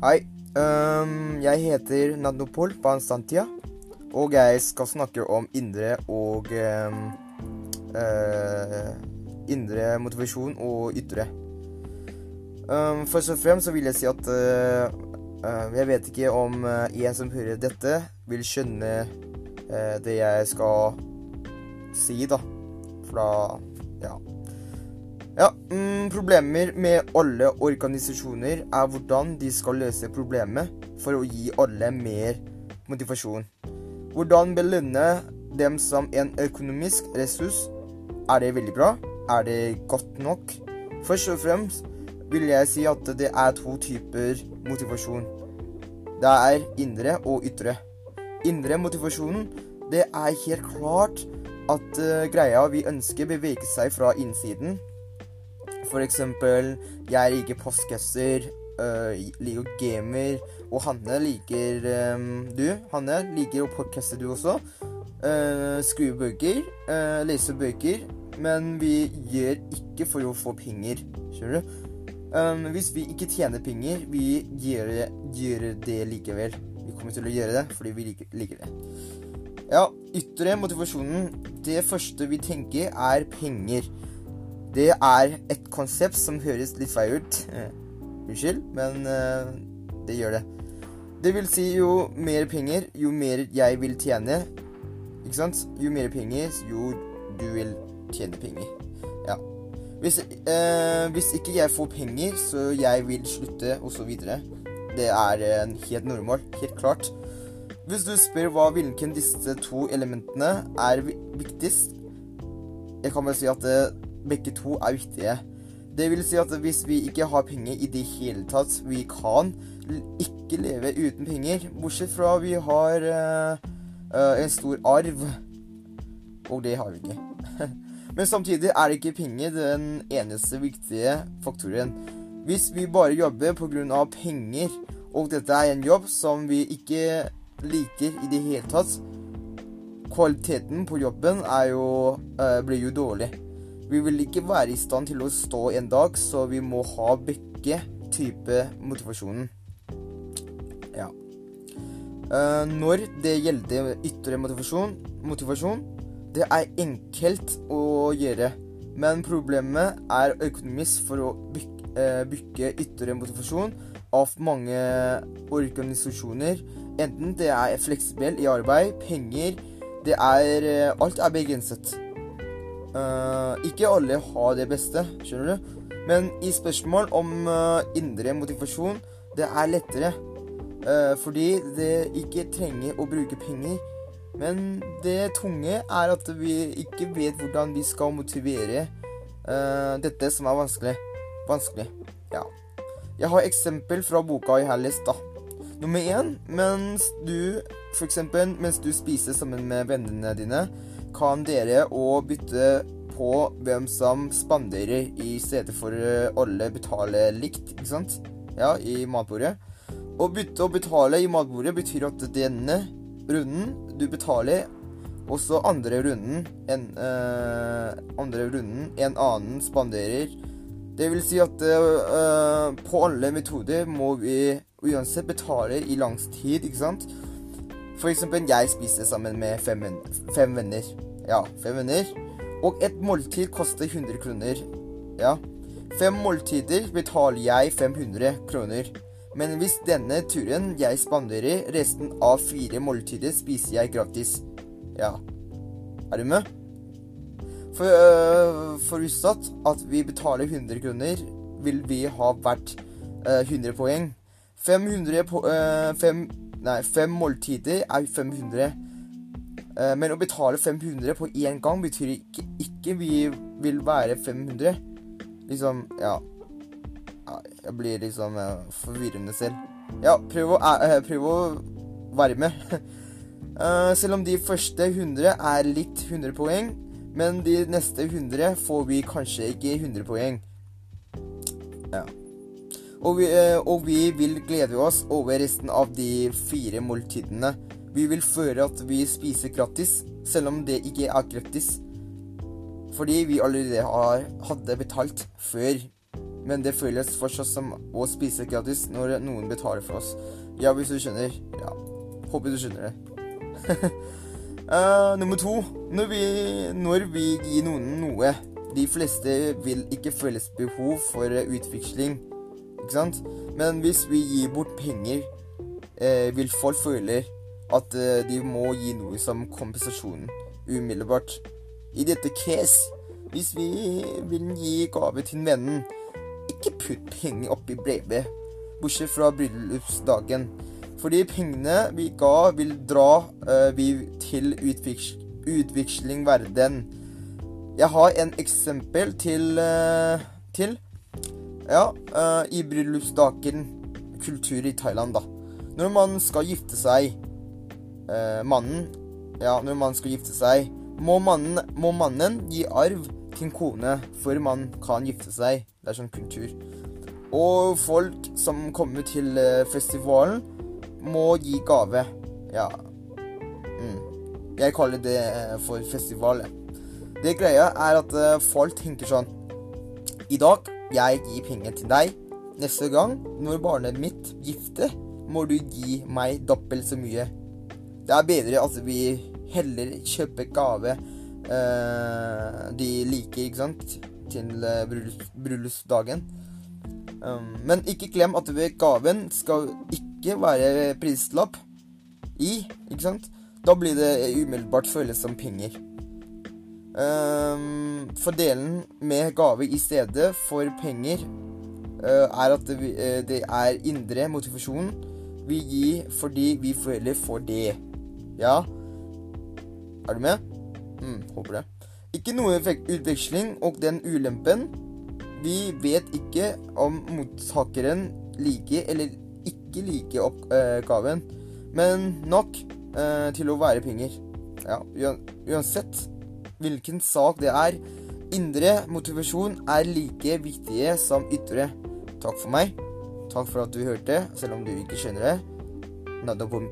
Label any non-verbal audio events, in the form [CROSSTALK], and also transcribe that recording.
Hei. Um, jeg heter Nadnopol Banstantia, og jeg skal snakke om indre og um, uh, Indre motivasjon og ytre. Um, først og fremst så vil jeg si at uh, uh, jeg vet ikke om en som hører dette, vil skjønne det jeg skal si, da. For da Ja. Ja, mm, Problemer med alle organisasjoner er hvordan de skal løse problemet for å gi alle mer motivasjon. Hvordan belønne dem som en økonomisk ressurs. Er det veldig bra? Er det godt nok? Først og fremst vil jeg si at det er to typer motivasjon. Det er indre og ytre. Indre motivasjonen, det er helt klart at uh, greia vi ønsker, beveger seg fra innsiden for eksempel, jeg liker postkasser, uh, liker gamer, og Hanne liker um, Du, Hanne, liker å podcaste du også. Uh, skrive bøker, uh, lese bøker. Men vi gjør ikke for å få penger, skjønner du? Um, hvis vi ikke tjener penger, vi gjør, gjør, det likevel. Vi kommer til å gjøre det fordi vi liker, liker det. Ja, ytre motivasjonen. Det første vi tenker, er penger. Det er et konsept som høres litt feil ut. Uh, unnskyld, men uh, det gjør det. Det vil si jo mer penger, jo mer jeg vil tjene. Ikke sant? Jo mer penger, jo du vil tjene penger. Ja. Hvis, uh, hvis ikke jeg får penger, så jeg vil slutte, osv. Det er helt normalt. Helt klart. Hvis du spør hva hvilken disse to elementene er viktigst Jeg kan bare si at begge to er viktige. Det vil si at hvis vi ikke har penger i det hele tatt Vi kan ikke leve uten penger, bortsett fra vi har uh, en stor arv. Og det har vi ikke. [LAUGHS] Men samtidig er ikke penger den eneste viktige faktoren. Hvis vi bare jobber pga. penger, og dette er en jobb som vi ikke liker i det hele tatt, kvaliteten på jobben jo, uh, blir jo dårlig. Vi vil ikke være i stand til å stå en dag, så vi må ha begge typer motivasjonen. Ja. Uh, når det gjelder ytre motivasjon, motivasjon Det er enkelt å gjøre, men problemet er økonomisk for å bygge uh, ytre motivasjon av mange organisasjoner. Enten det er fleksibel i arbeid, penger det er, uh, Alt er begrenset. Uh, ikke alle har det beste, skjønner du. Men i spørsmål om uh, indre motivasjon, det er lettere. Uh, fordi det ikke trenger å bruke penger. Men det tunge er at vi ikke vet hvordan vi skal motivere dette som er vanskelig. Vanskelig. Ja. Jeg har eksempel fra boka jeg har lest, da. Nummer én, mens du for eksempel, mens du spiser sammen med vennene dine kan dere òg bytte på hvem som spanderer, i stedet for eh, alle betaler likt, ikke sant? Ja, i matbordet. Å bytte og betale i matbordet betyr at denne runden du betaler, også andre runden en, uh, andre runden en annen spanderer. Det vil si at uh, på alle metoder må vi uansett betale i lang tid, ikke sant? For eksempel, jeg spiser sammen med fem, fem venner. Ja, fem venner. Og et måltid koster 100 kroner. Ja. Fem måltider betaler jeg 500 kroner. Men hvis denne turen jeg spanderer, resten av fire måltider spiser jeg gratis. Ja. Er du med? For, øh, forutsatt at vi betaler 100 kroner, vil vi ha hvert øh, 100 poeng. 500 po øh, fem Nei, fem måltider er 500. Eh, men å betale 500 på én gang betyr ikke, ikke vi vil være 500. Liksom Ja. Jeg blir liksom uh, forvirrende selv. Ja, prøv å, uh, prøv å være med. [LAUGHS] selv om de første 100 er litt 100 poeng, men de neste 100 får vi kanskje ikke 100 poeng. Ja. Og vi, eh, og vi, vil glede oss over resten av de fire måltidene. Vi vil føle at vi spiser gratis, selv om det ikke er gratis. Fordi vi allerede har, hadde betalt før. men det føles fortsatt som å spise gratis når noen betaler for oss. Ja, hvis du skjønner. Ja. Håper du skjønner det. uh, [LAUGHS] nummer to. Når vi, når vi gir noen noe De fleste vil ikke føles behov for utveksling, ikke sant? Men hvis vi gir bort penger, eh, vil folk føle at eh, de må gi noe som kompensasjon umiddelbart. I dette case, hvis vi vil gi gave til vennen, ikke putt penger oppi brevet, bortsett fra bryllupsdagen. Fordi pengene vi ga, vil dra eh, vi til utviks utveksling verden. Jeg har en eksempel til, uh, til Ja, uh, i bryllupsdagen kultur i Thailand, da. Når man skal gifte seg Mannen Ja, når man skal gifte seg, må mannen, må mannen gi arv til en kone før man kan gifte seg. Det er sånn kultur. Og folk som kommer til festivalen, må gi gave. Ja. Mm. Jeg kaller det eh, for festival. Det greia er at eh, folk tenker sånn I dag jeg gir penger til deg. Neste gang, når barnet mitt gifter, må du gi meg dobbelt så mye. Det er bedre at vi heller kjøper gave eh, de liker, ikke sant, til eh, bryllupsdagen. Um, men ikke glem at gaven skal ikke være prislapp i, ikke sant? Da blir det umiddelbart føles som penger. Um, fordelen med gave i stedet for penger uh, er at det, uh, det, er indre motivasjon vi gir fordi vi føler for det. Ja? Er du med? Mm, håper det. Ikke noe utveksling, og den ulempen vi vet ikke om mottakeren liker eller ikke liker oppgaven, men nok eh, til å være penger. Ja, uansett hvilken sak det er, indre motivasjon er like viktige som ytre. Takk for meg. Takk for at du hørte, selv om du ikke skjønner det. Nada på en